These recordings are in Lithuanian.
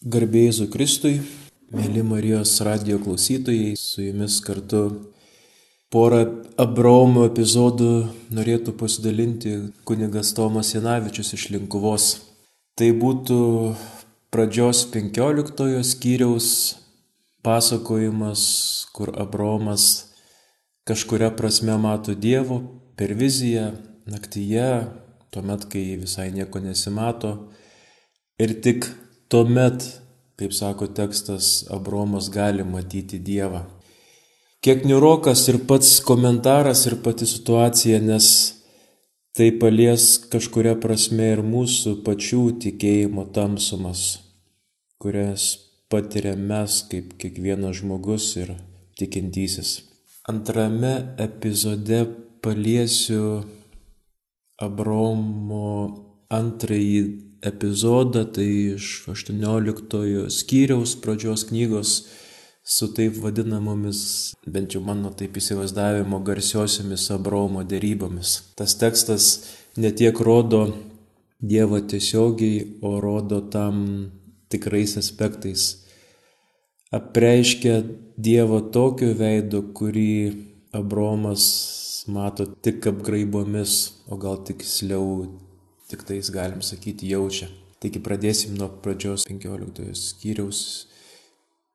Garbėjai Kristui, mėly Marijos radio klausytojai, su jumis kartu porą Abraomo epizodų norėtų pasidalinti kunigas Tomas Janavičius iš Linkuvos. Tai būtų pradžios 15 skyriaus pasakojimas, kur Abraomas kažkuria prasme mato Dievo per viziją naktyje, tuomet, kai visai nieko nesimato. Ir tik Tuomet, kaip sako tekstas, Abromas gali matyti Dievą. Kiek niurokas ir pats komentaras ir pati situacija, nes tai palies kažkuria prasme ir mūsų pačių tikėjimo tamsumas, kurias patiriam mes kaip kiekvienas žmogus ir tikintysis. Antrame epizode paliesiu Abromo antrąjį epizodą, tai iš 18 skyriaus pradžios knygos su taip vadinamomis, bent jau mano taip įsivaizdavimo, garsiosiomis Abromo dėrybomis. Tas tekstas netiek rodo Dievą tiesiogiai, o rodo tam tikrais aspektais. Apreiškia Dievo tokio veido, kurį Abromas mato tik apgraibomis, o gal tiksliau tik tais galim sakyti jaučia. Taigi pradėsim nuo pradžios 15 skyriaus,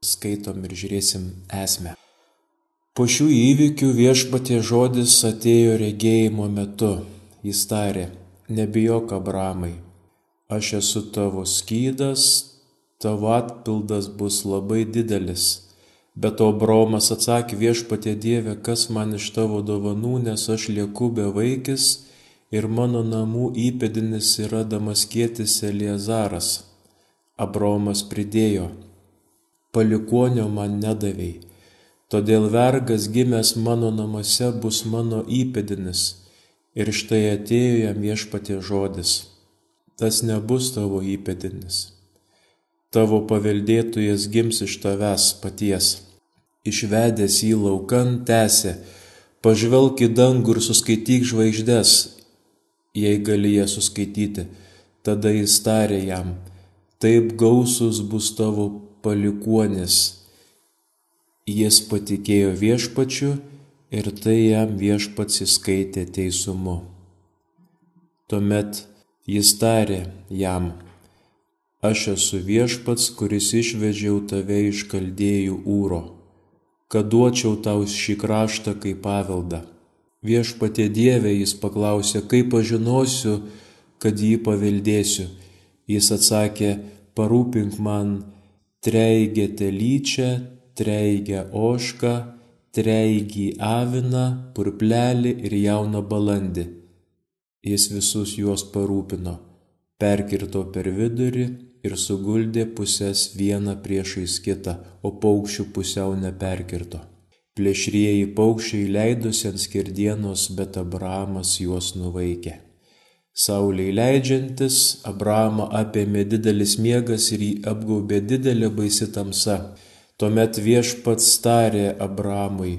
skaitom ir žiūrėsim esmę. Po šių įvykių viešpatie žodis atėjo regėjimo metu. Jis tarė, nebijok Abramai, aš esu tavo skydas, tavo atpildas bus labai didelis. Bet to Abromas atsakė viešpatie Dieve, kas man iš tavo dovanų, nes aš lieku be vaikis ir mano namų įpėdinis yra damaskietis Eliezaras. Abromas pridėjo, palikonio man nedavėjai, todėl vergas gimęs mano namuose bus mano įpėdinis. Ir štai atėjo jam viešpatie žodis, tas nebus tavo įpėdinis. Tavo paveldėtojas gims iš tavęs paties. Išvedęs į laukan tęsė, pažvelk į dangų ir suskaityk žvaigždės, jei gali ją suskaityti. Tada jis tarė jam, taip gausus bus tavo palikuonis. Jis patikėjo viešpačiu ir tai jam viešpats įskaitė teisumu. Tuomet jis tarė jam, aš esu viešpats, kuris išvežiau tave iš kaldėjų ūro, kad duočiau tau šį kraštą kaip paveldą Viešpatie Dieve jis paklausė, kaip pažinosiu, kad jį paveldėsiu. Jis atsakė, parūpink man treigę telyčią, treigę ošką, treigį aviną, purplelį ir jauną balandį. Jis visus juos parūpino, perkirto per vidurį ir suguldė pusės vieną priešais kitą, o paukščių pusiau neperkirto. Plėšrieji paukščiai leidosi ant skirdienos, bet Abrahamas juos nuvaikė. Sauliai leidžiantis, Abrahamą apėmė didelis miegas ir jį apgaubė didelė baisi tamsa. Tuomet viešpats tarė Abrahamui,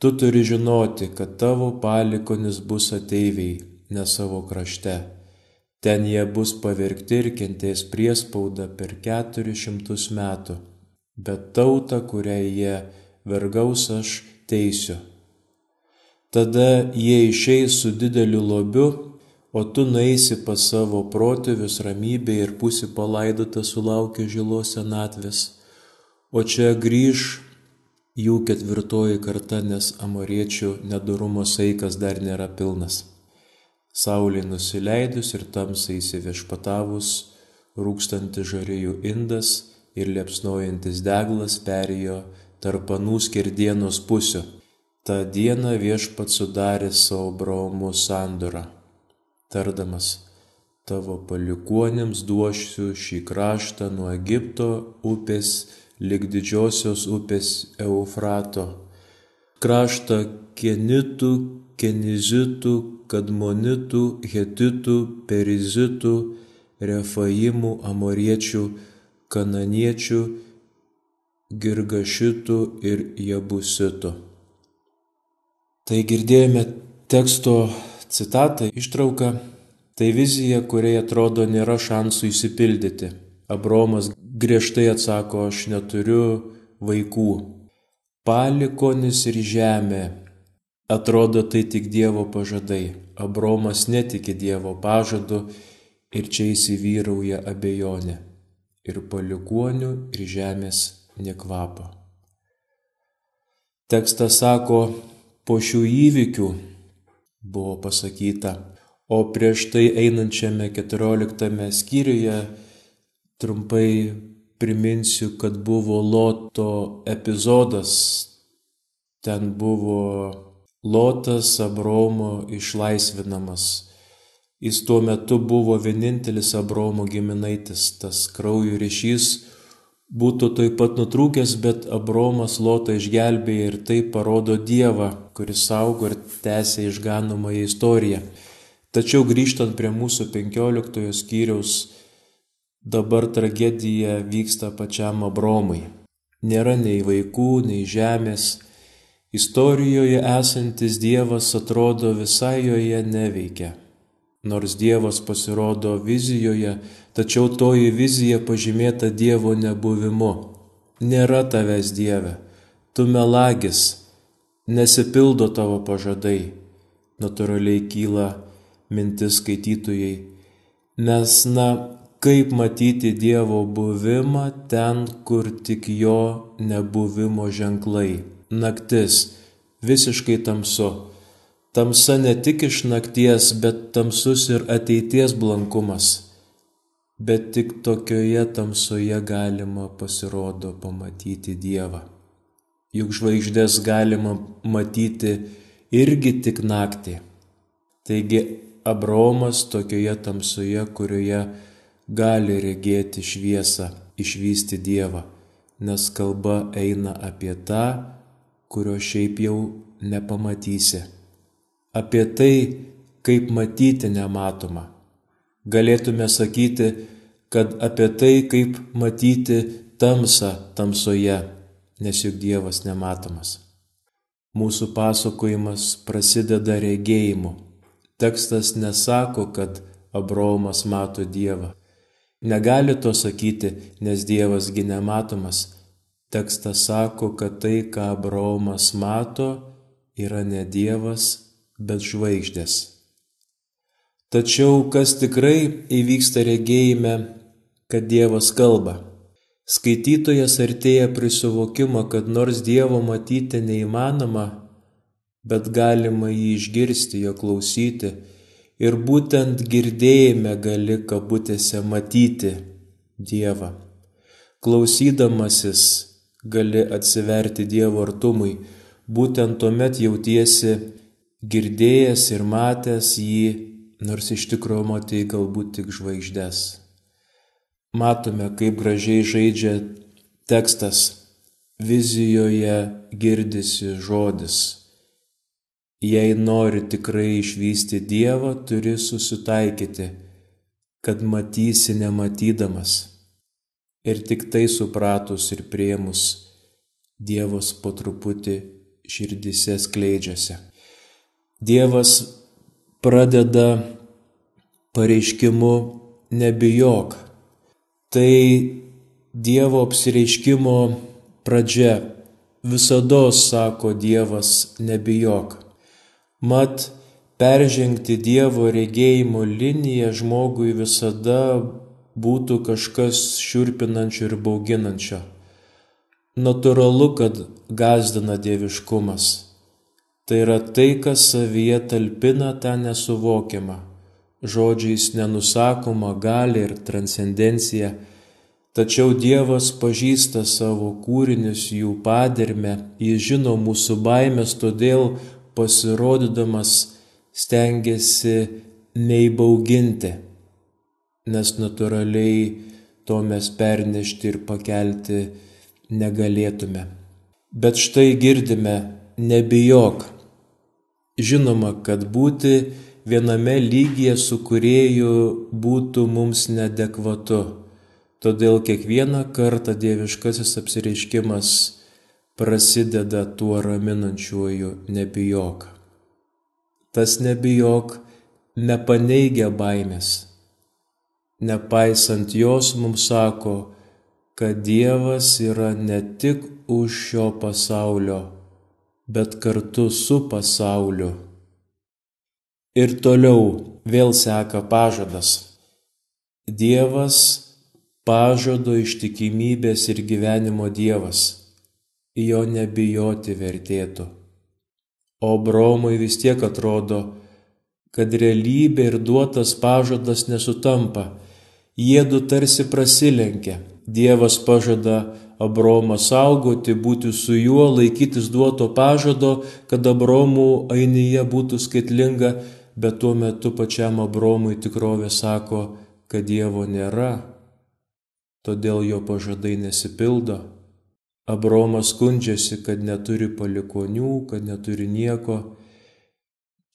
tu turi žinoti, kad tavo palikonis bus ateiviai, ne savo krašte. Ten jie bus pavirkti ir kentės priespaudą per keturis šimtus metų, bet tauta, kuriai jie vergaus aš teisiu. Tada jie išeis su dideliu lobiu, o tu naisi pas savo protėvius ramybė ir pusi palaidota sulaukia žilos senatvės, o čia grįž jų ketvirtoji karta, nes amoriečių nedarumo saikas dar nėra pilnas. Saulė nusileidus ir tamsai įsiviešpatavus, rūkstantis žarėjų indas ir liepsnojantis deglas perėjo tarp anų skerdienos pusių. Ta diena viešpat sudarė savo Abraomu sandorą, tardamas, tavo palikuonėms duosiu šį kraštą nuo Egipto upės lik didžiosios upės Eufrato, kraštą kenitų, kenizitų, kadmonitų, hetitų, perizitų, refaimų, amoriečių, kananiečių, Girgašitų ir Jabusitų. Tai girdėjome teksto citatą, ištrauką. Tai vizija, kuriai atrodo nėra šansų įsipildyti. Abromas griežtai atsako, aš neturiu vaikų. Palikonis ir žemė. Atrodo, tai tik Dievo pažadai. Abromas netiki Dievo pažadu ir čia įsivyrauja abejonė. Ir palikonių, ir žemės nekvapo. Tekstas sako, po šių įvykių buvo pasakyta, o prieš tai einančiame 14 skyriuje trumpai priminsiu, kad buvo Loto epizodas. Ten buvo Lotas Abromo išlaisvinamas. Jis tuo metu buvo vienintelis Abromo giminaitis, tas kraujo ryšys būtų taip pat nutrūkęs, bet Abromas Lotą išgelbėjo ir tai parodo Dievą, kuris saugo ir tęsia išganomąją istoriją. Tačiau grįžtant prie mūsų 15 skyriaus, dabar tragedija vyksta pačiam Abromui. Nėra nei vaikų, nei žemės, Istorijoje esantis Dievas atrodo visai joje neveikia. Nors Dievas pasirodo vizijoje, tačiau toji vizija pažymėta Dievo nebuvimu. Nėra tavęs Dieve, tu melagis, nesipildo tavo pažadai. Natūraliai kyla mintis skaitytojai. Nes, na, kaip matyti Dievo buvimą ten, kur tik jo nebuvimo ženklai naktis, visiškai tamsu. Tamsa ne tik iš nakties, bet tamsus ir ateities blankumas. Bet tik tokioje tamsoje galima pasirodo pamatyti Dievą. Juk žvaigždės galima matyti irgi tik naktį. Taigi Abromas tokioje tamsoje, kurioje gali regėti šviesą, išvysti Dievą, nes kalba eina apie tą, kurio šiaip jau nepamatysi. Apie tai, kaip matyti nematoma. Galėtume sakyti, kad apie tai, kaip matyti tamsą tamsoje, nes juk Dievas nematomas. Mūsų pasakojimas prasideda regėjimu. Tekstas nesako, kad Abromas mato Dievą. Negali to sakyti, nes Dievasgi nematomas, Tekstas sako, kad tai, ką Abraomas mato, yra ne Dievas, bet žvaigždės. Tačiau kas tikrai įvyksta regėjime, kad Dievas kalba. Skaitytojas artėja prie suvokimo, kad nors Dievo matyti neįmanoma, bet galima jį išgirsti, jo klausyti ir būtent girdėjime gali kabutėse matyti Dievą. Klausydamasis gali atsiverti Dievo artumui, būtent tuomet jautiesi girdėjęs ir matęs jį, nors iš tikrųjų matai galbūt tik žvaigždės. Matome, kaip gražiai žaidžia tekstas, vizijoje girdisi žodis. Jei nori tikrai išvysti Dievą, turi susitaikyti, kad matysi nematydamas ir tik tai supratus ir priemus Dievas po truputį širdise skleidžiasi. Dievas pradeda pareiškimu nebijok. Tai Dievo apsireiškimo pradžia. Visada sako Dievas nebijok. Mat, peržengti Dievo regėjimo liniją žmogui visada būtų kažkas šiurpinančio ir bauginančio. Naturalu, kad gazdina dieviškumas. Tai yra tai, kas savyje talpina tą nesuvokiamą, žodžiais nenusakoma gali ir transcendencija, tačiau Dievas pažįsta savo kūrinius, jų padirmę, jis žino mūsų baimės, todėl pasirodydamas stengiasi neįbauginti nes natūraliai to mes pernešti ir pakelti negalėtume. Bet štai girdime, nebijok. Žinoma, kad būti viename lygyje su kurėju būtų mums nedekvatu. Todėl kiekvieną kartą dieviškasis apsireiškimas prasideda tuo raminančiuoju nebijok. Tas nebijok nepaneigia baimės Nepaisant jos mums sako, kad Dievas yra ne tik už šio pasaulio, bet kartu su pasauliu. Ir toliau vėl seka pažadas. Dievas pažado ištikimybės ir gyvenimo Dievas, jo nebijoti vertėtų. O Bromui vis tiek atrodo, kad realybė ir duotas pažadas nesutampa, jiedu tarsi prasilenkia. Dievas pažada Abromą saugoti, būti su juo, laikytis duoto pažado, kad Abromų ainyje būtų skaitlinga, bet tuo metu pačiam Abromui tikrovė sako, kad Dievo nėra, todėl jo pažadai nesipildo. Abromas skundžiasi, kad neturi palikonių, kad neturi nieko.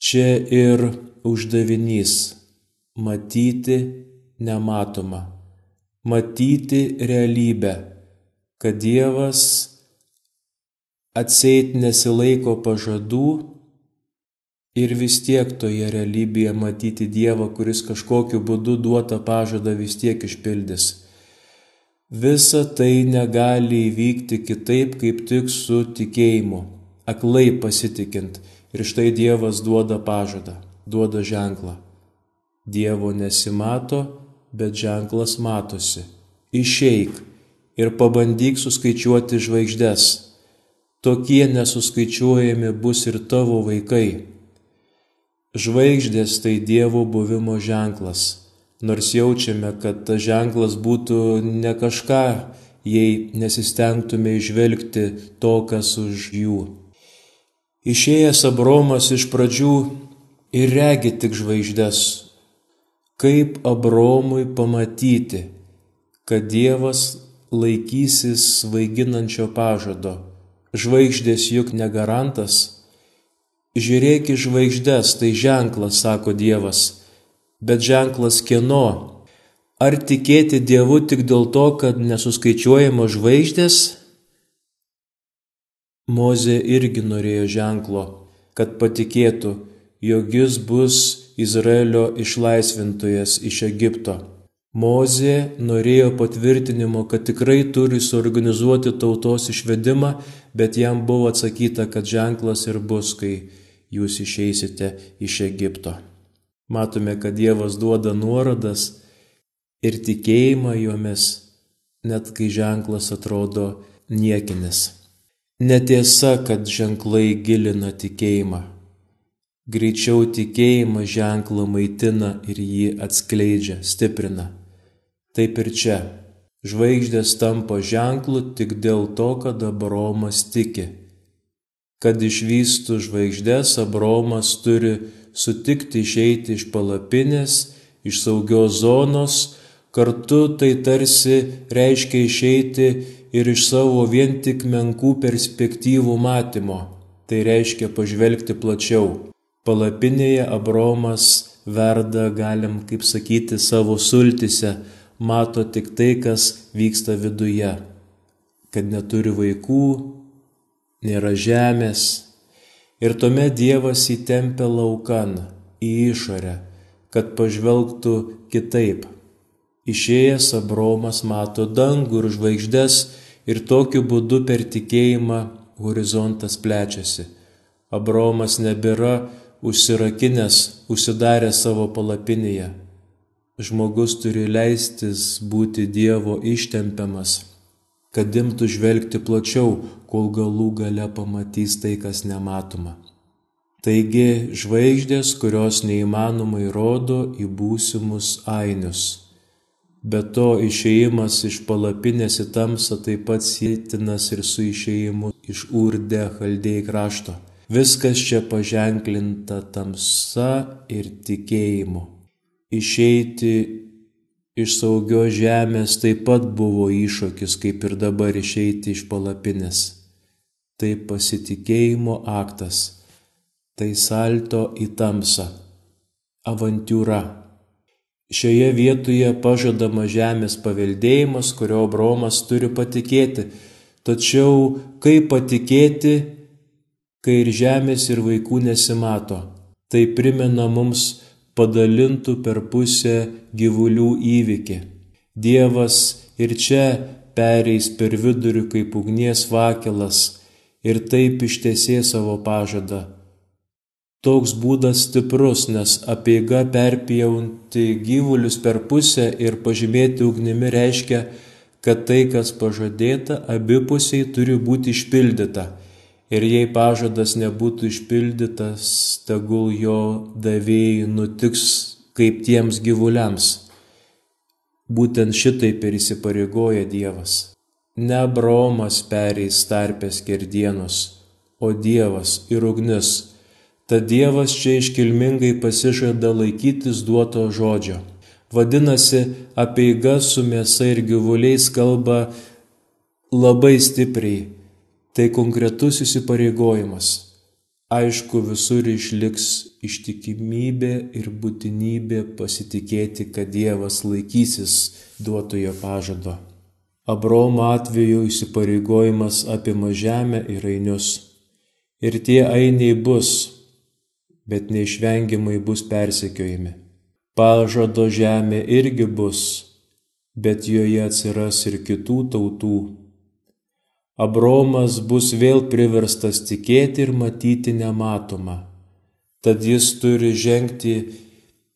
Čia ir uždavinys - matyti nematomą, matyti realybę kad Dievas atseit nesilaiko pažadų ir vis tiek toje realybėje matyti Dievą, kuris kažkokiu būdu duotą pažadą vis tiek išpildys. Visa tai negali įvykti kitaip, kaip tik su tikėjimu, aklai pasitikint. Ir štai Dievas duoda pažadą, duoda ženklą. Dievo nesimato, bet ženklas matosi. Išeik, ir pabandyk suskaičiuoti žvaigždes. Tokie nesuskaičiuojami bus ir tavo vaikai. Žvaigždės tai Dievo buvimo ženklas, nors jaučiame, kad tas ženklas būtų ne kažką, jei nesistengtume išvelgti to, kas už jų. Išėjęs Abromas iš pradžių ir regi tik žvaigždės. Kaip Abromui pamatyti, kad Dievas laikysis svaiginančio pažado. Žvaigždės juk negarantas. Žiūrėk į žvaigždės, tai ženklas, sako Dievas. Bet ženklas kieno? Ar tikėti Dievu tik dėl to, kad nesuskaičiuojama žvaigždės? Mozė irgi norėjo ženklo, kad patikėtų, jog jis bus Izraelio išlaisvintojas iš Egipto. Mozė norėjo patvirtinimo, kad tikrai turi suorganizuoti tautos išvedimą, bet jam buvo atsakyta, kad ženklas ir bus, kai jūs išeisite iš Egipto. Matome, kad Dievas duoda nuorodas ir tikėjimą jomis, net kai ženklas atrodo niekinis. Netiesa, kad ženklai gilina tikėjimą. Greičiau tikėjimas ženklą maitina ir jį atskleidžia, stiprina. Taip ir čia. Žvaigždės tampa ženklu tik dėl to, kad Abromas tiki. Kad išvystų žvaigždės, Abromas turi sutikti išeiti iš palapinės, iš saugios zonos, kartu tai tarsi reiškia išeiti ir iš savo vien tik menkų perspektyvų matymo. Tai reiškia pažvelgti plačiau. Palapinėje Abromas verda, galim kaip sakyti, savo sultise, mato tik tai, kas vyksta viduje, kad neturi vaikų, nėra žemės. Ir tuomet Dievas įtempia laukan į išorę, kad pažvelgtų kitaip. Išėjęs Abromas mato dangų ir žvaigždės ir tokiu būdu per tikėjimą horizontas plečiasi. Abromas nebėra užsirakinęs, užsidaręs savo palapinėje žmogus turi leistis būti Dievo ištempiamas, kad imtų žvelgti plačiau, kol galų gale pamatys tai, kas nematoma. Taigi žvaigždės, kurios neįmanomai rodo į būsimus ainius. Be to išėjimas iš palapinės į tamsą taip pat sėtinas ir su išėjimu iš urde chaldėjai krašto. Viskas čia paženklinta tamsa ir tikėjimu. Išeiti iš saugios žemės taip pat buvo iššūkis, kaip ir dabar išeiti iš palapinės. Tai pasitikėjimo aktas, tai salto į tamsą, avantūra. Šioje vietoje pažadama žemės paveldėjimas, kurio Bromas turi patikėti. Tačiau kaip patikėti, kai ir žemės ir vaikų nesimato? Tai primena mums padalintų per pusę gyvulių įvykį. Dievas ir čia pereis per vidurių kaip ugnies vakelas ir taip ištesė savo pažadą. Toks būdas stiprus, nes apieiga perpjauti gyvulius per pusę ir pažymėti ugnimi reiškia, kad tai, kas pažadėta, abipusiai turi būti išpildyta. Ir jei pažadas nebūtų išpildytas, tegul jo davėjai nutiks kaip tiems gyvuliams. Būtent šitaip ir įsipareigoja Dievas. Ne Abraomas pereis tarpės kerdienos, o Dievas ir ugnis. Tad Dievas čia iškilmingai pasižada laikytis duoto žodžio. Vadinasi, apieiga su mėsa ir gyvuliais kalba labai stipriai. Tai konkretus įsipareigojimas. Aišku, visur išliks ištikimybė ir būtinybė pasitikėti, kad Dievas laikysis duotojo pažado. Abromo atveju įsipareigojimas apima žemę ir ainius. Ir tie ainiai bus, bet neišvengiamai bus persekiojami. Pažado žemė irgi bus, bet joje atsiras ir kitų tautų. Abromas bus vėl priverstas tikėti ir matyti nematomą, tad jis turi žengti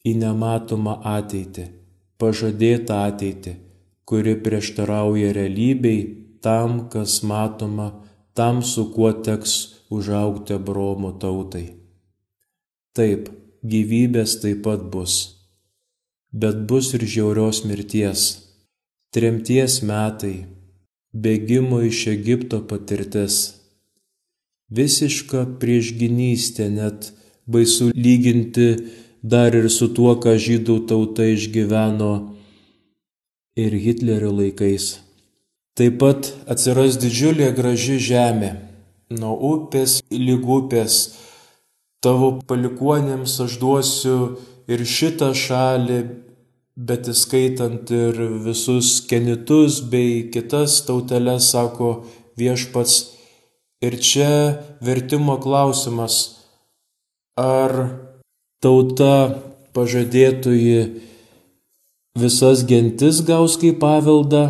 į nematomą ateitį, pažadėtą ateitį, kuri prieštarauja realybei tam, kas matoma, tam, su kuo teks užaugti Abromo tautai. Taip, gyvybės taip pat bus bet bus ir žiaurios mirties, tremties metai, bėgimo iš Egipto patirtis, visiška priešginystė, net baisu lyginti dar ir su tuo, ką žydų tauta išgyveno ir Hitlerio laikais. Taip pat atsiras didžiulė graži žemė, nuo upės lyg upės, tavo palikuonėms aš duosiu ir šitą šalį, bet įskaitant ir visus kenitus bei kitas tauteles, sako viešpats. Ir čia vertimo klausimas, ar tauta pažadėtųjį visas gentis gaus kaip paveldą,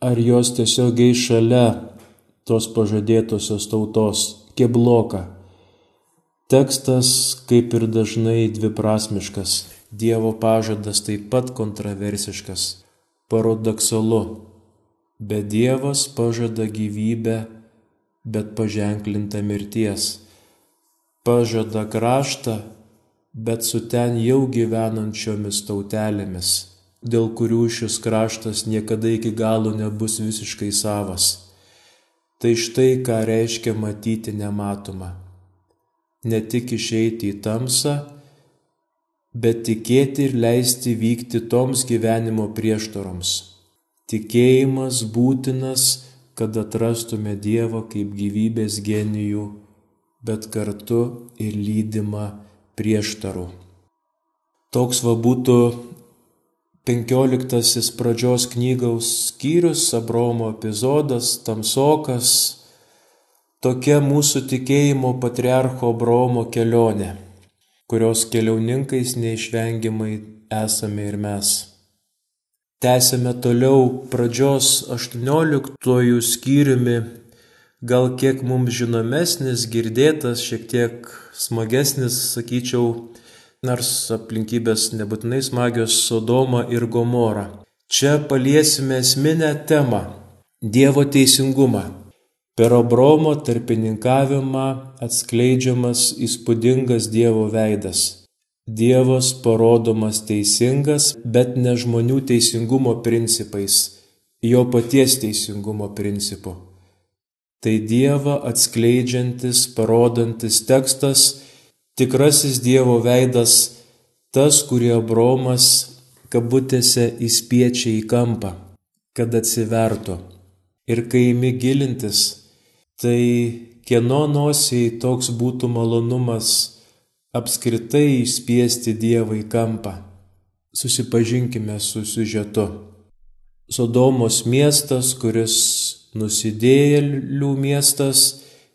ar jos tiesiog eis šalia tos pažadėtosios tautos, kebloka. Tekstas kaip ir dažnai dviprasmiškas. Dievo pažadas taip pat kontroversiškas, paradoksalu. Bet Dievas pažada gyvybę, bet paženklinta mirties. Pažada kraštą, bet su ten jau gyvenančiomis tautelėmis, dėl kurių šis kraštas niekada iki galo nebus visiškai savas. Tai štai ką reiškia matyti nematomą ne tik išeiti į tamsą, bet tikėti ir leisti vykti toms gyvenimo prieštaroms. Tikėjimas būtinas, kad atrastume Dievą kaip gyvybės genijų, bet kartu ir lydimą prieštarų. Toks va būtų penkioliktasis pradžios knygos skyrius, Abromo epizodas, tamsokas, Tokia mūsų tikėjimo patriarcho Abraomo kelionė, kurios keliauninkais neišvengiamai esame ir mes. Tęsėme toliau pradžios 18 skyriumi, gal kiek mums žinomesnis, girdėtas, šiek tiek smagesnis, sakyčiau, nors aplinkybės nebūtinai smagios Sodoma ir Gomora. Čia paliesime esminę temą - Dievo teisingumą. Per Abromo tarpininkavimą atskleidžiamas įspūdingas Dievo veidas. Dievas parodomas teisingas, bet ne žmonių teisingumo principais, jo paties teisingumo principu. Tai Dievą atskleidžiantis, parodantis tekstas, tikrasis Dievo veidas, tas, kurį Abromas kabutėse įspiečia į kampą, kad atsivertų. Ir kai imi gilintis, tai kieno nosiai toks būtų malonumas apskritai išspiesti Dievą į kampą. Susipažinkime su siužetu. Sodomos miestas, kuris nusidėjėlių miestas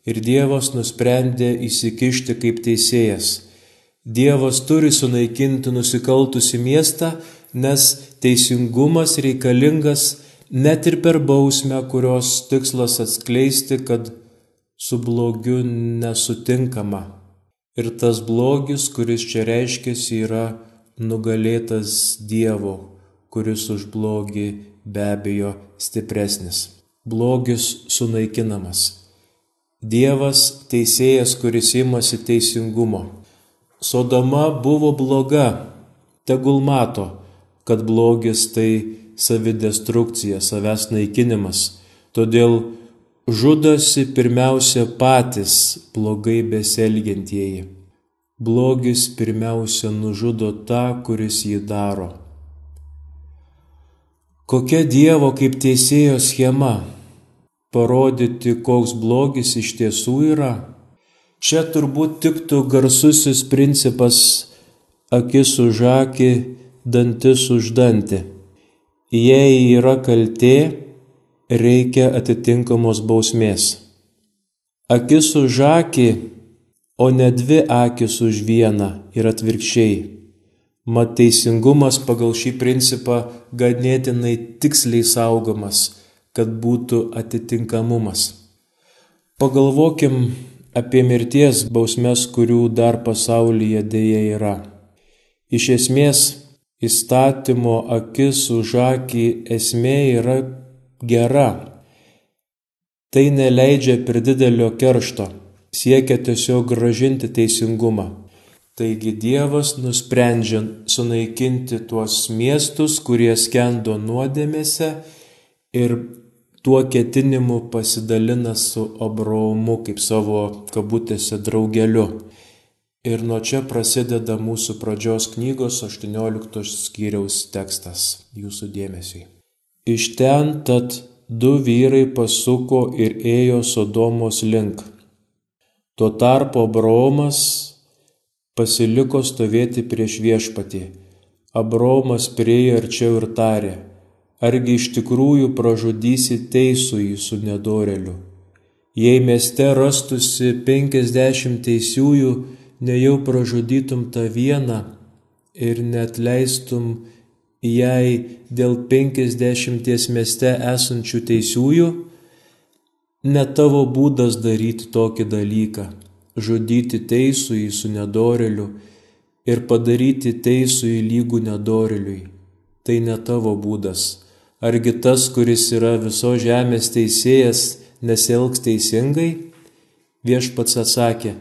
ir Dievas nusprendė įsikišti kaip teisėjas. Dievas turi sunaikinti nusikaltusi miestą, nes teisingumas reikalingas net ir per bausmę, kurios tikslas atskleisti, kad su blogiu nesutinkama. Ir tas blogis, kuris čia reiškiasi, yra nugalėtas Dievo, kuris už blogį be abejo stipresnis. Blogis sunaikinamas. Dievas teisėjas, kuris imasi teisingumo. Sodoma buvo bloga, tegul mato, kad blogis tai savidestrukcija, savęs naikinimas. Todėl žudosi pirmiausia patys blogai beselgiantieji. Blogis pirmiausia nužudo tą, kuris jį daro. Kokia Dievo kaip teisėjo schema? Parodyti, koks blogis iš tiesų yra. Čia turbūt tiktų garsusis principas akis už akį, dantis už dantį. Jei yra kaltė, reikia atitinkamos bausmės. Akis už akį, o ne dvi akis už vieną ir atvirkščiai. Mat teisingumas pagal šį principą ganėtinai tiksliai saugomas, kad būtų atitinkamumas. Pagalvokim apie mirties bausmes, kurių dar pasaulyje dėja yra. Iš esmės, įstatymo akis už akį esmė yra gera. Tai neleidžia per didelio keršto, siekia tiesiog gražinti teisingumą. Taigi Dievas nusprendžia sunaikinti tuos miestus, kurie skendo nuodėmėse ir tuo ketinimu pasidalina su Abraomu kaip savo kabutėse draugeliu. Ir nuo čia prasideda mūsų pradžios knygos 18 skyriaus tekstas jūsų dėmesiui. Iš ten tad du vyrai pasuko ir ėjo Sodomos link. Tuo tarpu Abromas pasiliko stovėti prieš viešpatį. Abromas priejo arčiau ir tarė, argi iš tikrųjų pražudysi teisųjį su nedoreliu. Jei mieste rastusi penkiasdešimt teisiųjų, nejau pražudytum tą vieną ir net leistum jai dėl penkisdešimties mieste esančių teisiųjų, ne tavo būdas daryti tokį dalyką - žudyti teisųjį su nedoreliu ir padaryti teisųjį lygų nedoreliui. Tai ne tavo būdas. Argi tas, kuris yra viso žemės teisėjas, nesielgs teisingai? Viešpats atsakė,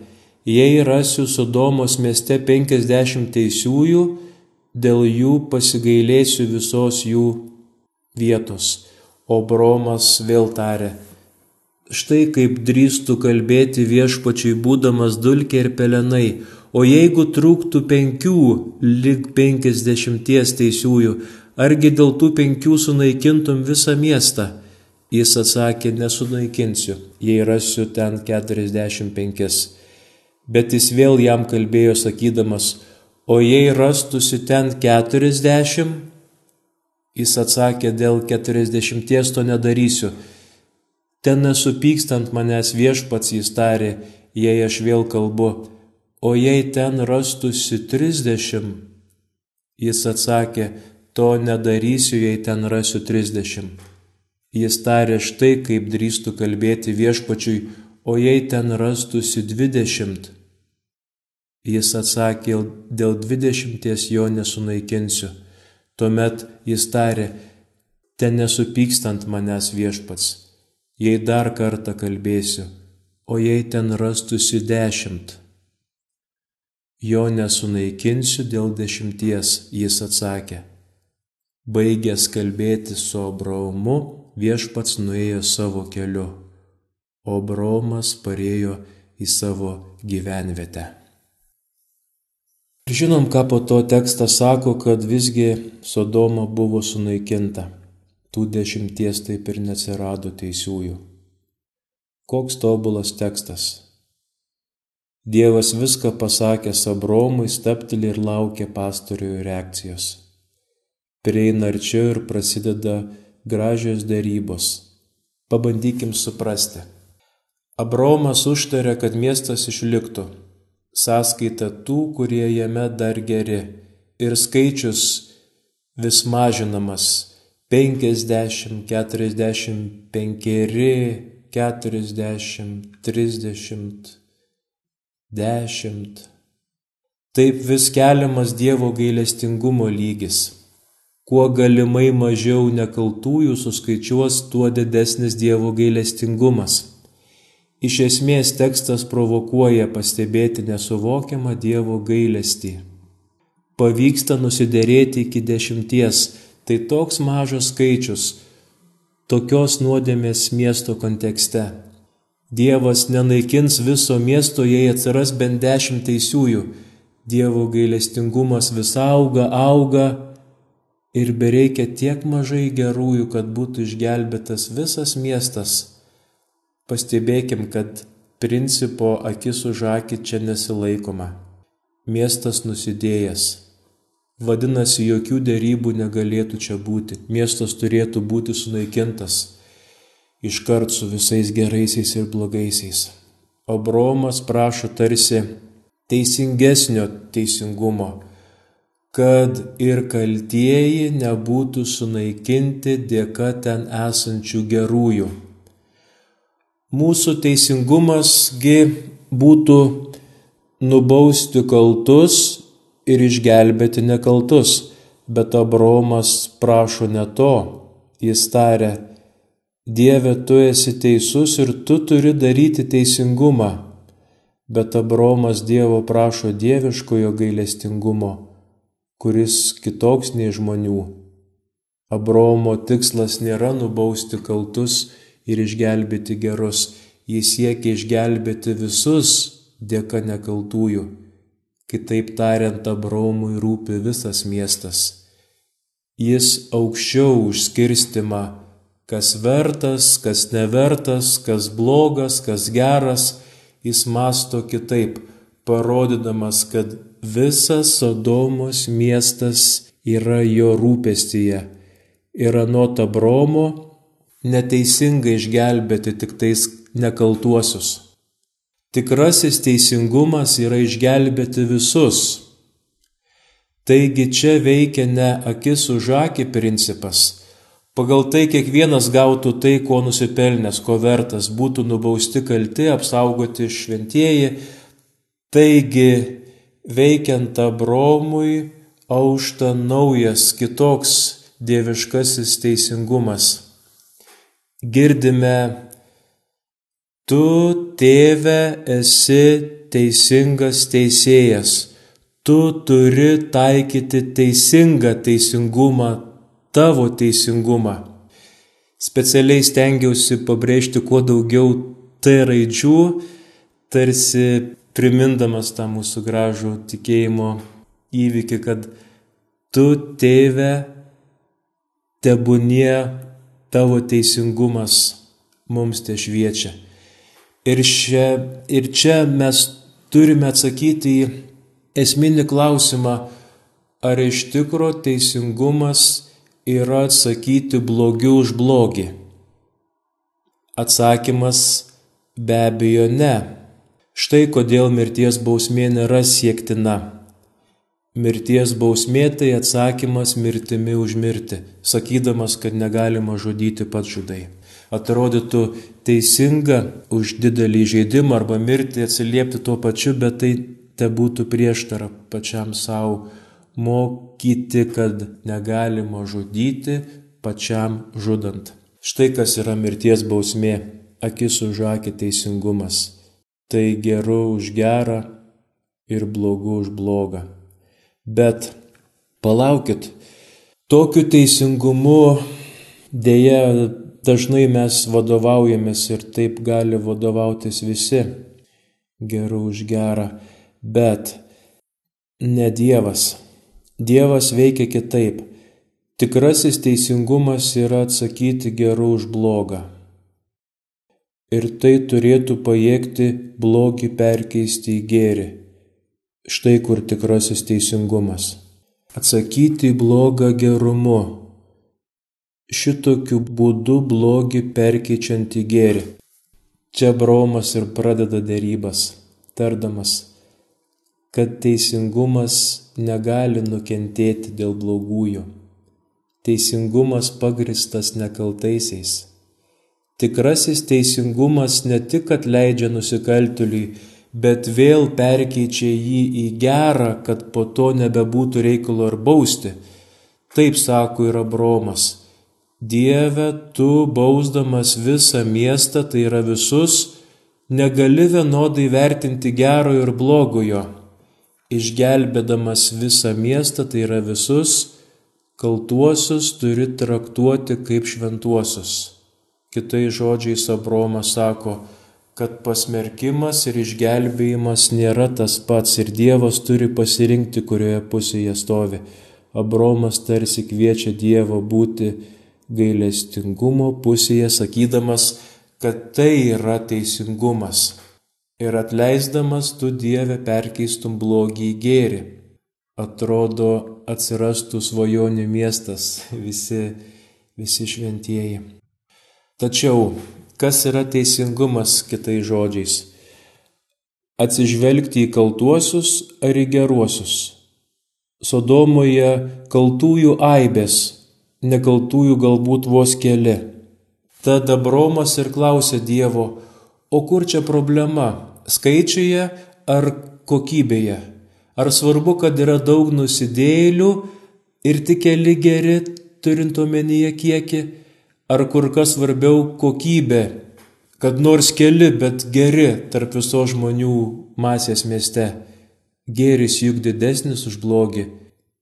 Jei rasiu Sodomos mieste penkiasdešimt teisiųjų, dėl jų pasigailėsiu visos jų vietos. O Bromas vėl tarė, štai kaip drįstų kalbėti viešpačiui būdamas dulkė ir pelenai, o jeigu trūktų penkių, lik penkiasdešimties teisiųjų, argi dėl tų penkių sunaikintum visą miestą? Jis atsakė, nesunaikinsiu, jei rasiu ten keturiasdešimt penkis bet jis vėl jam kalbėjo sakydamas, o jei rastusi ten keturiasdešimt, jis atsakė, dėl keturiasdešimties to nedarysiu. Ten nesupykstant manęs viešpats jis tarė, jei aš vėl kalbu, o jei ten rastusi trisdešimt, jis atsakė, to nedarysiu, jei ten rasiu trisdešimt. Jis tarė štai, kaip drįstų kalbėti viešpačiui, o jei ten rastusi dvidešimt, Jis atsakė, dėl dvidešimties jo nesunaikinsiu. Tuomet jis tarė, ten nesupykstant manęs viešpats, jei dar kartą kalbėsiu, o jei ten rastusi dešimt. Jo nesunaikinsiu dėl dešimties, jis atsakė. Baigęs kalbėti su Abraomu, viešpats nuėjo savo keliu, o Abraomas parėjo į savo gyvenvietę. Ir žinom, ką po to tekstas sako, kad visgi Sodoma buvo sunaikinta. Tų dešimties taip ir neatsirado teisiųjų. Koks tobulas tekstas. Dievas viską pasakė Sabromui, steptelį ir laukė pastorių reakcijos. Prieina arčiau ir prasideda gražios dėrybos. Pabandykim suprasti. Abromas užtarė, kad miestas išliktų sąskaita tų, kurie jame dar geri, ir skaičius vis mažinamas, 50, 45, 40, 30, 10. Taip vis keliamas Dievo gailestingumo lygis. Kuo galimai mažiau nekaltųjų suskaičiuos, tuo didesnis Dievo gailestingumas. Iš esmės tekstas provokuoja pastebėti nesuvokiamą Dievo gailestį. Pavyksta nusidėrėti iki dešimties, Tai toks mažas skaičius tokios nuodėmės miesto kontekste. Dievas nenaikins viso miesto, jei atsiras bent dešimt teisiųjų. Dievo gailestingumas vis auga, auga ir bereikia tiek mažai gerųjų, kad būtų išgelbėtas visas miestas. Pastebėkim, kad principo akis už akį čia nesilaikoma. Miestas nusidėjęs. Vadinasi, jokių dėrybų negalėtų čia būti. Miestas turėtų būti sunaikintas iškart su visais geraisiais ir blogaisiais. Abromas prašo tarsi teisingesnio teisingumo, kad ir kaltieji nebūtų sunaikinti dėka ten esančių gerųjų. Mūsų teisingumasgi būtų nubausti kaltus ir išgelbėti nekaltus, bet Abromas prašo ne to. Jis tarė, Dieve, tu esi teisus ir tu turi daryti teisingumą. Bet Abromas Dievo prašo dieviškojo gailestingumo, kuris kitoks nei žmonių. Abromo tikslas nėra nubausti kaltus ir išgelbėti gerus, jis siekia išgelbėti visus dėka nekaltųjų. Kitaip tariant, Abraomui rūpi visas miestas. Jis aukščiau užskirstimą, kas vertas, kas nevertas, kas blogas, kas geras, jis masto kitaip, parodydamas, kad visas Sodomos miestas yra jo rūpestyje. Ir anot Abromo neteisingai išgelbėti tik tais nekaltuosius. Tikrasis teisingumas yra išgelbėti visus. Taigi čia veikia ne akis už akį principas. Pagal tai kiekvienas gautų tai, ko nusipelnęs, ko vertas, būtų nubausti kalti, apsaugoti šventieji. Taigi, veikiant Abromui, aušta naujas, kitoks dieviškasis teisingumas. Girdime Tu, tėve, esi teisingas teisėjas, tu turi taikyti teisingą teisingumą, tavo teisingumą. Specialiai stengiausi pabrėžti kuo daugiau T raidžių, tarsi primindamas tą mūsų gražų tikėjimo įvykį, kad tu, tėve, tebūnie tavo teisingumas mums te šviečia. Ir čia, ir čia mes turime atsakyti į esminį klausimą, ar iš tikro teisingumas yra atsakyti blogiu už blogį. Atsakymas be abejo ne. Štai kodėl mirties bausmė nėra siektina. Mirties bausmė tai atsakymas mirtimi už mirtį, sakydamas, kad negalima žudyti pats žudai atrodytų teisinga už didelį žaidimą arba mirtį atsiliepti tuo pačiu, bet tai te būtų prieštara pačiam savo mokyti, kad negalima žudyti pačiam žudant. Štai kas yra mirties bausmė - akis už akį teisingumas. Tai geru už gerą ir blogu už blogą. Bet palaukit, tokiu teisingumu dėja Dažnai mes vadovaujamės ir taip gali vadovautis visi geru už gerą, bet ne Dievas. Dievas veikia kitaip. Tikrasis teisingumas yra atsakyti geru už blogą. Ir tai turėtų pajėgti blogį perkeisti į gėrį. Štai kur tikrasis teisingumas. Atsakyti į blogą gerumu šitokiu būdu blogį perkeičiant į gėrį. Čia Bromas ir pradeda dėrybas, tardamas, kad teisingumas negali nukentėti dėl blogųjų. teisingumas pagristas nekaltaisiais. Tikrasis teisingumas ne tik atleidžia nusikaltėliui, bet vėl perkeičia jį į gerą, kad po to nebebūtų reikalo ar bausti. Taip sako ir Abromas. Dieve, tu bausdamas visą miestą, tai yra visus, negali vienodai vertinti gerojo ir blogojo. Išgelbėdamas visą miestą, tai yra visus, kaltuosius turi traktuoti kaip šventuosius. Kitai žodžiais Abromas sako, kad pasmerkimas ir išgelbėjimas nėra tas pats ir Dievas turi pasirinkti, kurioje pusėje stovi. Abromas tarsi kviečia Dievą būti gailestingumo pusėje, sakydamas, kad tai yra teisingumas. Ir atleisdamas tu Dievę perkeistum blogį į gėrį atrodo atsirastų svajonių miestas, visi, visi šventieji. Tačiau, kas yra teisingumas kitais žodžiais? Atsižvelgti į kaltuosius ar į geruosius? Sodomoje kaltųjų aibės, nekaltųjų galbūt vos keli. Tada Bromas ir klausė Dievo, o kur čia problema - skaičiuje ar kokybėje? Ar svarbu, kad yra daug nusidėlių ir tik keli geri, turint omenyje kiekį, ar kur kas svarbiau kokybė, kad nors keli, bet geri tarp viso žmonių masės mieste. Gėris juk didesnis už blogį,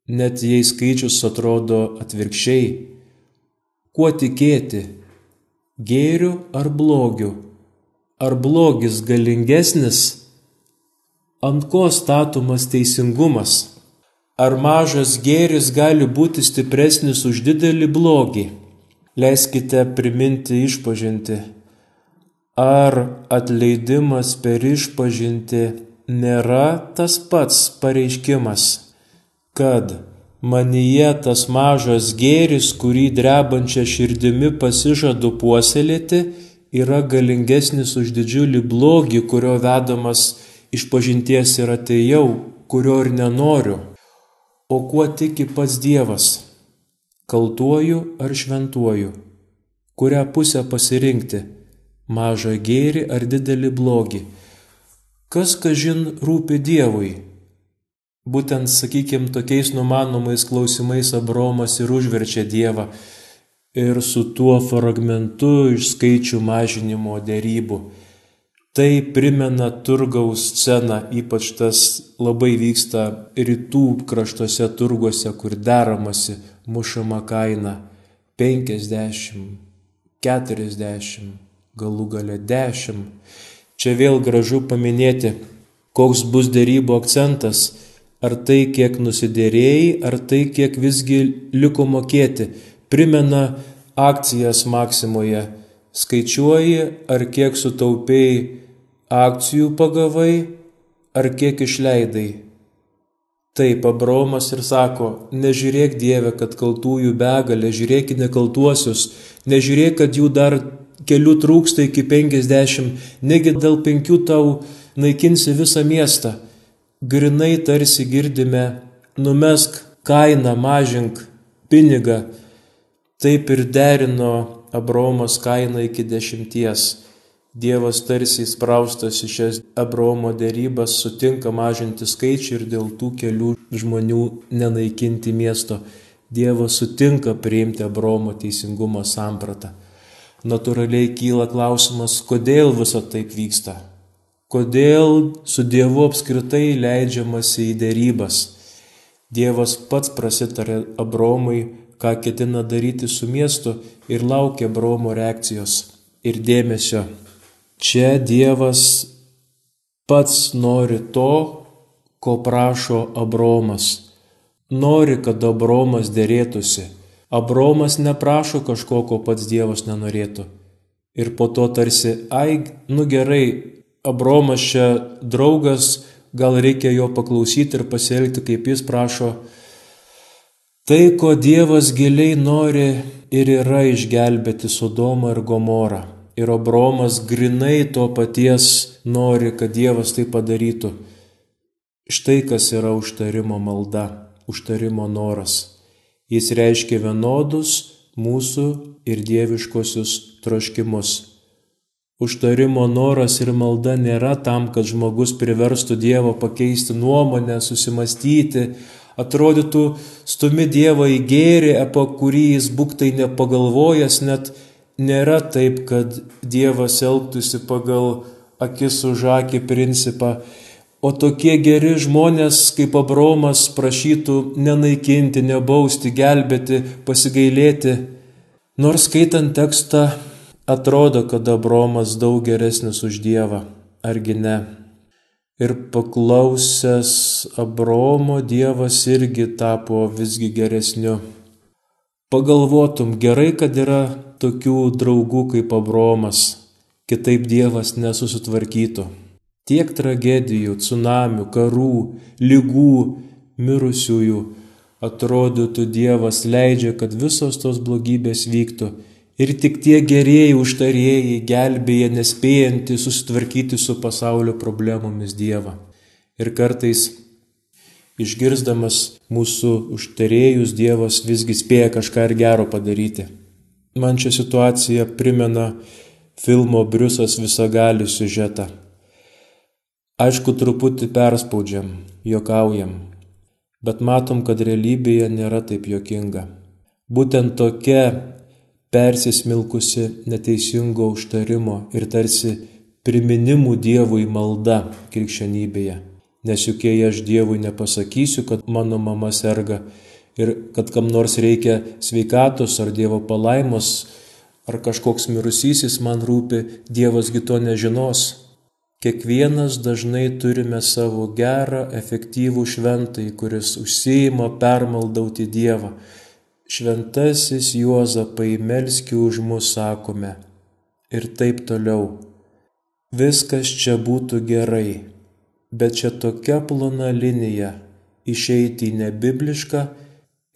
net jei skaičius atrodo atvirkščiai. Kuo tikėti? Gėriu ar blogiu? Ar blogis galingesnis? ant ko statomas teisingumas? Ar mažas gėris gali būti stipresnis už didelį blogį? Leiskite priminti išpažinti. Ar atleidimas per išpažinti nėra tas pats pareiškimas, kad manyje tas mažas gėris, kurį drebančia širdimi pasižadu puoselėti, yra galingesnis už didžiulį blogį, kurio vedamas iš pažinties ir atėjau, kurio ir nenoriu, o kuo tiki pats Dievas - kaltuoju ar šventuoju, kurią pusę pasirinkti - mažą gėrį ar didelį blogį. Kas kažin rūpi Dievui? Būtent, sakykime, tokiais numanomais klausimais Abromas ir užverčia Dievą ir su tuo fragmentu iš skaičių mažinimo dėrybų. Tai primena turgaus sceną, ypač tas labai vyksta rytų kraštuose turguose, kur deramasi mušama kaina 50, 40, galų gale 10. Čia vėl gražu paminėti, koks bus dėrybo akcentas, ar tai kiek nusidėrėjai, ar tai kiek visgi liko mokėti. Primena akcijas Maksimoje. Skaičiuoji, ar kiek sutaupėjai akcijų pagavai ar kiek išleidai. Taip, Abraomas ir sako, nežiūrėk Dieve, kad kaltųjų begalė, žiūrėk į nekaltuosius, nežiūrėk, kad jų dar kelių trūksta iki penkisdešimt, negi dėl penkių tau naikinsi visą miestą. Grinai tarsi girdime, numesk kainą, mažink pinigą. Taip ir derino Abraomas kainą iki dešimties. Dievas tarsi įspraustas į šias Abraomo dėrybas sutinka mažinti skaičių ir dėl tų kelių žmonių nenaikinti miesto. Dievas sutinka priimti Abraomo teisingumo sampratą. Natūraliai kyla klausimas, kodėl visa taip vyksta. Kodėl su Dievu apskritai leidžiamasi į dėrybas. Dievas pats prasitarė Abromui, ką ketina daryti su miestu ir laukia Abromo reakcijos ir dėmesio Čia Dievas pats nori to, ko prašo Abromas. Nori, kad Abromas dėrėtųsi. Abromas neprašo kažko, ko pats Dievas nenorėtų. Ir po to tarsi, ai, nu gerai, Abromas čia draugas, gal reikia jo paklausyti ir pasielgti, kaip jis prašo. Tai, ko Dievas giliai nori ir yra išgelbėti Sodomą ir Gomorą. Ir Abromas grinai to paties nori, kad Dievas tai padarytų. Štai kas yra užtarimo malda, užtarimo noras. Jis reiškia vienodus mūsų ir dieviškosius troškimus. Užtarimo noras ir malda nėra tam, kad žmogus priverstų Dievą pakeisti nuomonę, susimastyti, atrodytų stumi Dievą į gėrį, apie kurį jis būktai nepagalvojęs, net nėra taip, kad Dievas elgtųsi pagal akis už akį principą, o tokie geri žmonės kaip Abromas prašytų nenaikinti, nebausti, gelbėti, pasigailėti. Nors skaitant tekstą atrodo, kad Abromas daug geresnis už Dievą, argi ne? Ir paklausęs Abromo Dievas irgi tapo visgi geresniu. Pagalvotum, gerai, kad yra tokių draugų kaip Abromas, kitaip Dievas nesusitvarkytų. Tiek tragedijų, tsunamių, karų, lygų, mirusiųjų, atrodytų Dievas leidžia, kad visos tos blogybės vyktų ir tik tie gerieji užtarėjai gelbėja nespėjantį susitvarkyti su pasaulio problemomis Dievą. Ir kartais Išgirsdamas mūsų užtarėjus, Dievas visgi spėja kažką ir gero padaryti. Man šią situaciją primena filmo Briusas visagalių siužetą. Aišku, truputį perspaudžiam, jokaujam, bet matom, kad realybėje nėra taip jokinga. Būtent tokia persismilkusi neteisingo užtarimo ir tarsi priminimų Dievui malda krikščionybėje nes juk jei aš Dievui nepasakysiu, kad mano mama serga ir kad kam nors reikia sveikatos ar Dievo palaimos, ar kažkoks mirusysis man rūpi, Dievasgi to nežinos. Kiekvienas dažnai turime savo gerą, efektyvų šventai, kuris užsijima permaldauti Dievą. Šventasis Juozapai melski už mus sakome. Ir taip toliau. Viskas čia būtų gerai bet čia tokia plona linija išeiti į nebiblišką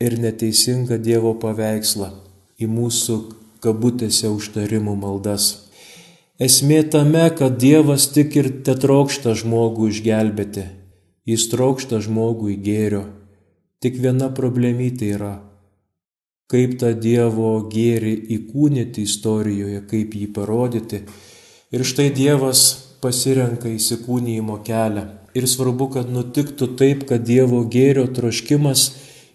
ir neteisingą Dievo paveikslą, į mūsų kabutėse užtarimų maldas. Esmė tame, kad Dievas tik ir te trokšta žmogų išgelbėti, jis trokšta žmogų į gėrio. Tik viena problemytė yra, kaip tą Dievo gėrį įkūnyti istorijoje, kaip jį parodyti. Ir štai Dievas pasirenka įsikūnyjimo kelią. Ir svarbu, kad nutiktų taip, kad Dievo gėrio troškimas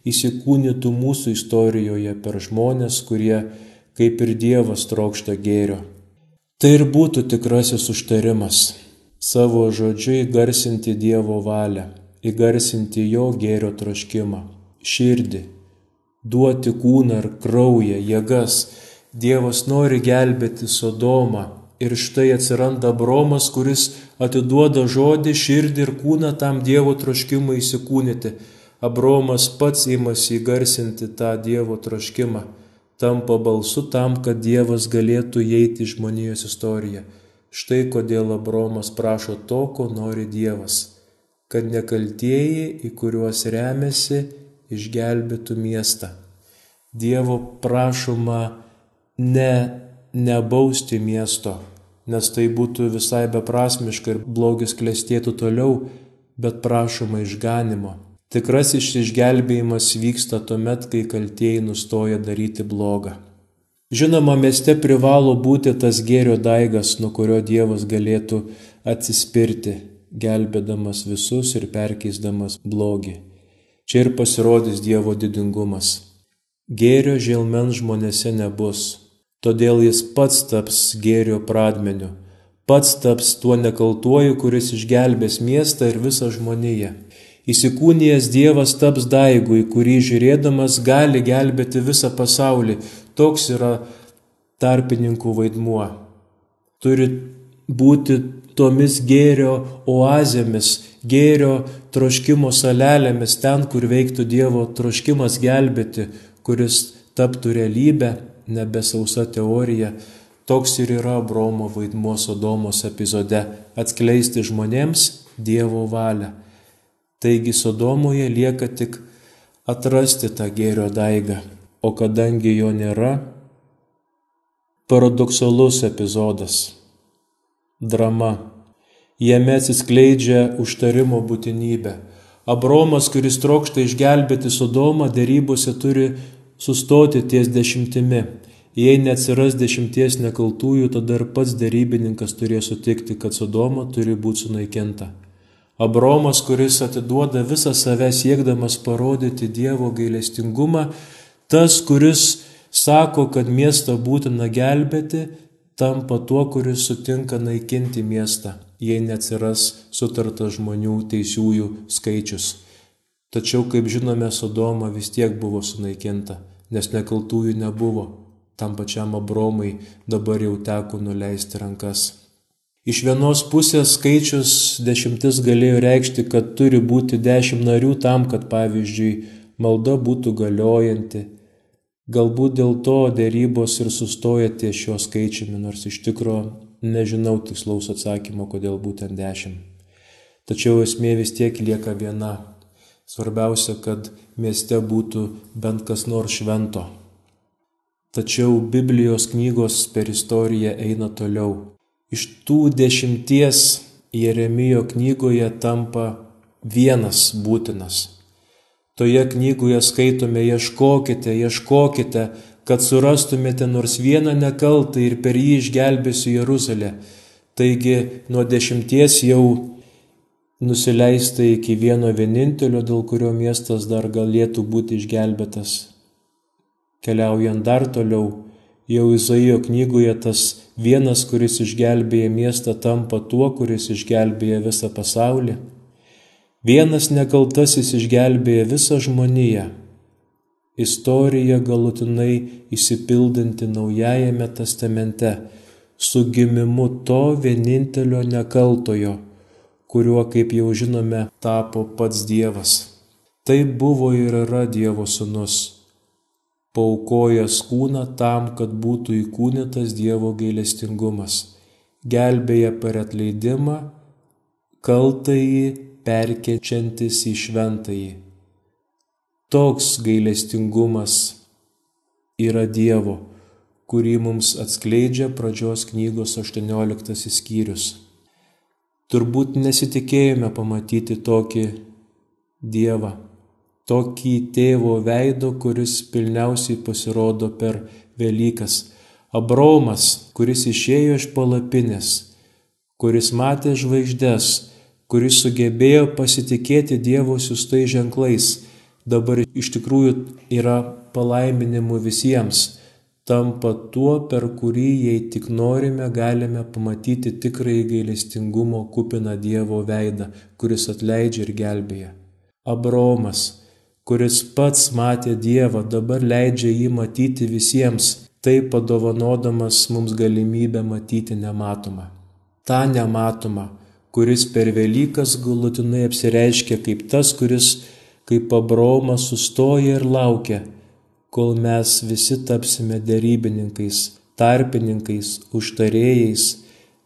įsikūnytų mūsų istorijoje per žmonės, kurie kaip ir Dievas trokšta gėrio. Tai ir būtų tikrasis užtarimas - savo žodžiu įgarsinti Dievo valią, įgarsinti Jo gėrio troškimą, širdį, duoti kūną ir kraują, jėgas. Dievas nori gelbėti Sodomą, Ir štai atsiranda Abromas, kuris atiduoda žodį, širdį ir kūną tam Dievo troškimui įsikūnyti. Abromas pats įmasi įgarsinti tą Dievo troškimą, tampa balsu tam, kad Dievas galėtų įeiti į žmonijos istoriją. Štai kodėl Abromas prašo to, ko nori Dievas - kad nekaltieji, į kuriuos remiasi, išgelbėtų miestą. Dievo prašoma ne nebausti miesto, nes tai būtų visai beprasmiška ir blogis klestėtų toliau, bet prašoma išganimo. Tikrasis išgelbėjimas vyksta tuomet, kai kaltieji nustoja daryti blogą. Žinoma, mieste privalo būti tas gėrio daigas, nuo kurio Dievas galėtų atsispirti, gelbėdamas visus ir perkeisdamas blogį. Čia ir pasirodys Dievo didingumas. Gėrio žilmen žmonėse nebus, Todėl jis pats taps gėrio pradmeniu, pats taps tuo nekaltuoju, kuris išgelbės miestą ir visą žmoniją. Įsikūnijęs Dievas taps daigu, į kurį žiūrėdamas gali gelbėti visą pasaulį. Toks yra tarpininkų vaidmuo. Turi būti tomis gėrio oazėmis, gėrio troškimo salelėmis, ten, kur veiktų Dievo troškimas gelbėti, kuris taptų realybę nebesausa teorija, toks ir yra Bromo vaidmuo Sodomos epizode - atskleisti žmonėms Dievo valią. Taigi Sodomoje lieka tik atrasti tą gėrio daigą, o kadangi jo nėra, paradoksalus epizodas - drama. Jame atsiskleidžia užtarimo būtinybė. Abromas, kuris trokšta išgelbėti Sodomą, dėrybose turi sustoti ties dešimtimi. Jei neatsiras dešimties nekaltųjų, tada ir pats dėrybininkas turės sutikti, kad Sodoma turi būti sunaikinta. Abromas, kuris atiduoda visą save siekdamas parodyti Dievo gailestingumą, tas, kuris sako, kad miestą būtina gelbėti, tampa tuo, kuris sutinka naikinti miestą, jei neatsiras sutartas žmonių teisiųjų skaičius. Tačiau, kaip žinome, Sodoma vis tiek buvo sunaikinta, nes nekaltųjų nebuvo. Tam pačiam Abromai dabar jau teko nuleisti rankas. Iš vienos pusės skaičius dešimtis galėjo reikšti, kad turi būti dešimt narių tam, kad pavyzdžiui malda būtų galiojanti, Galbūt dėl to dėrybos ir sustoja ties šiuo skaičiumi, nors iš tikro nežinau tikslaus atsakymo, kodėl būtent dešimt. Tačiau esmė vis tiek lieka viena. Svarbiausia, kad mieste būtų bent kas nors švento. Tačiau Biblijos knygos per istoriją eina toliau. Iš tų dešimties Jeremijo knygoje tampa vienas būtinas Toje knygoje skaitome ieškokite, ieškokite, kad surastumėte nors vieną nekaltą ir per jį išgelbėsiu Jeruzalę. Taigi nuo dešimties jau nusileista iki vieno vienintelio, dėl kurio miestas dar galėtų būti išgelbėtas. Keliaujant dar toliau, jau Izaijo knygoje tas vienas, kuris išgelbėja miestą, tampa tuo, kuris išgelbėja visą pasaulį. Vienas nekaltasis išgelbėja visą žmoniją. Istorija galutinai įsipildanti Naujajame testamente su gimimu to vienintelio nekaltojo, kuriuo, kaip jau žinome, tapo pats Dievas. Tai buvo ir yra Dievo sunus, paukojęs kūną tam, kad būtų įkūnytas Dievo gailestingumas, gelbėja per atleidimą, kaltąjį perkečiantis į šventąjį. Toks gailestingumas yra Dievo, kurį mums atskleidžia pradžios knygos 18 skyrius. Turbūt nesitikėjome pamatyti tokį Dievą, tokį tėvo veido, kuris pilniausiai pasirodo per Velykas. Abromas, kuris išėjo iš palapinės, kuris matė žvaigždės, kuris sugebėjo pasitikėti Dievo siūstai ženklais, dabar iš tikrųjų yra palaiminimu visiems, tampa tuo, per kurį, jei tik norime, galime pamatyti tikrąjį gailestingumo kupiną Dievo veidą, kuris atleidžia ir gelbėja. Abromas, kuris pats matė Dievą, dabar leidžia jį matyti visiems, taip padovanodamas mums galimybę matyti nematomą. Ta nematoma, kuris per Velykas galutinai apsireiškia kaip tas, kuris kaip Abromas sustoja ir laukia, kol mes visi tapsime dėrybininkais, tarpininkais, užtarėjais,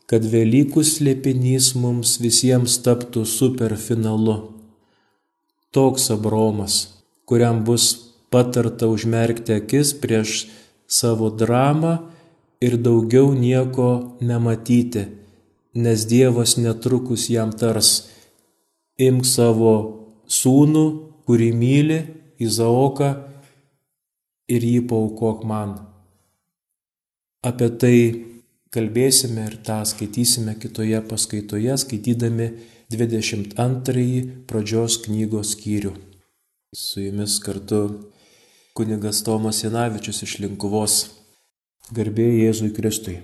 kad Velykų slėpinys mums visiems taptų superfinalu. Toks Abromas, kuriam bus patarta užmerkti akis prieš savo dramą ir daugiau nieko nematyti nes Dievas netrukus jam tars, imk savo sūnų, kurį myli, Izaoką ir jį paukok man. Apie tai kalbėsime ir tą skaitysime kitoje paskaitoje, skaitydami 22 pradžios knygos skyrių. Su jumis kartu kunigas Tomas Janavičius iš Linkuvos. Garbė Jėzui Kristui.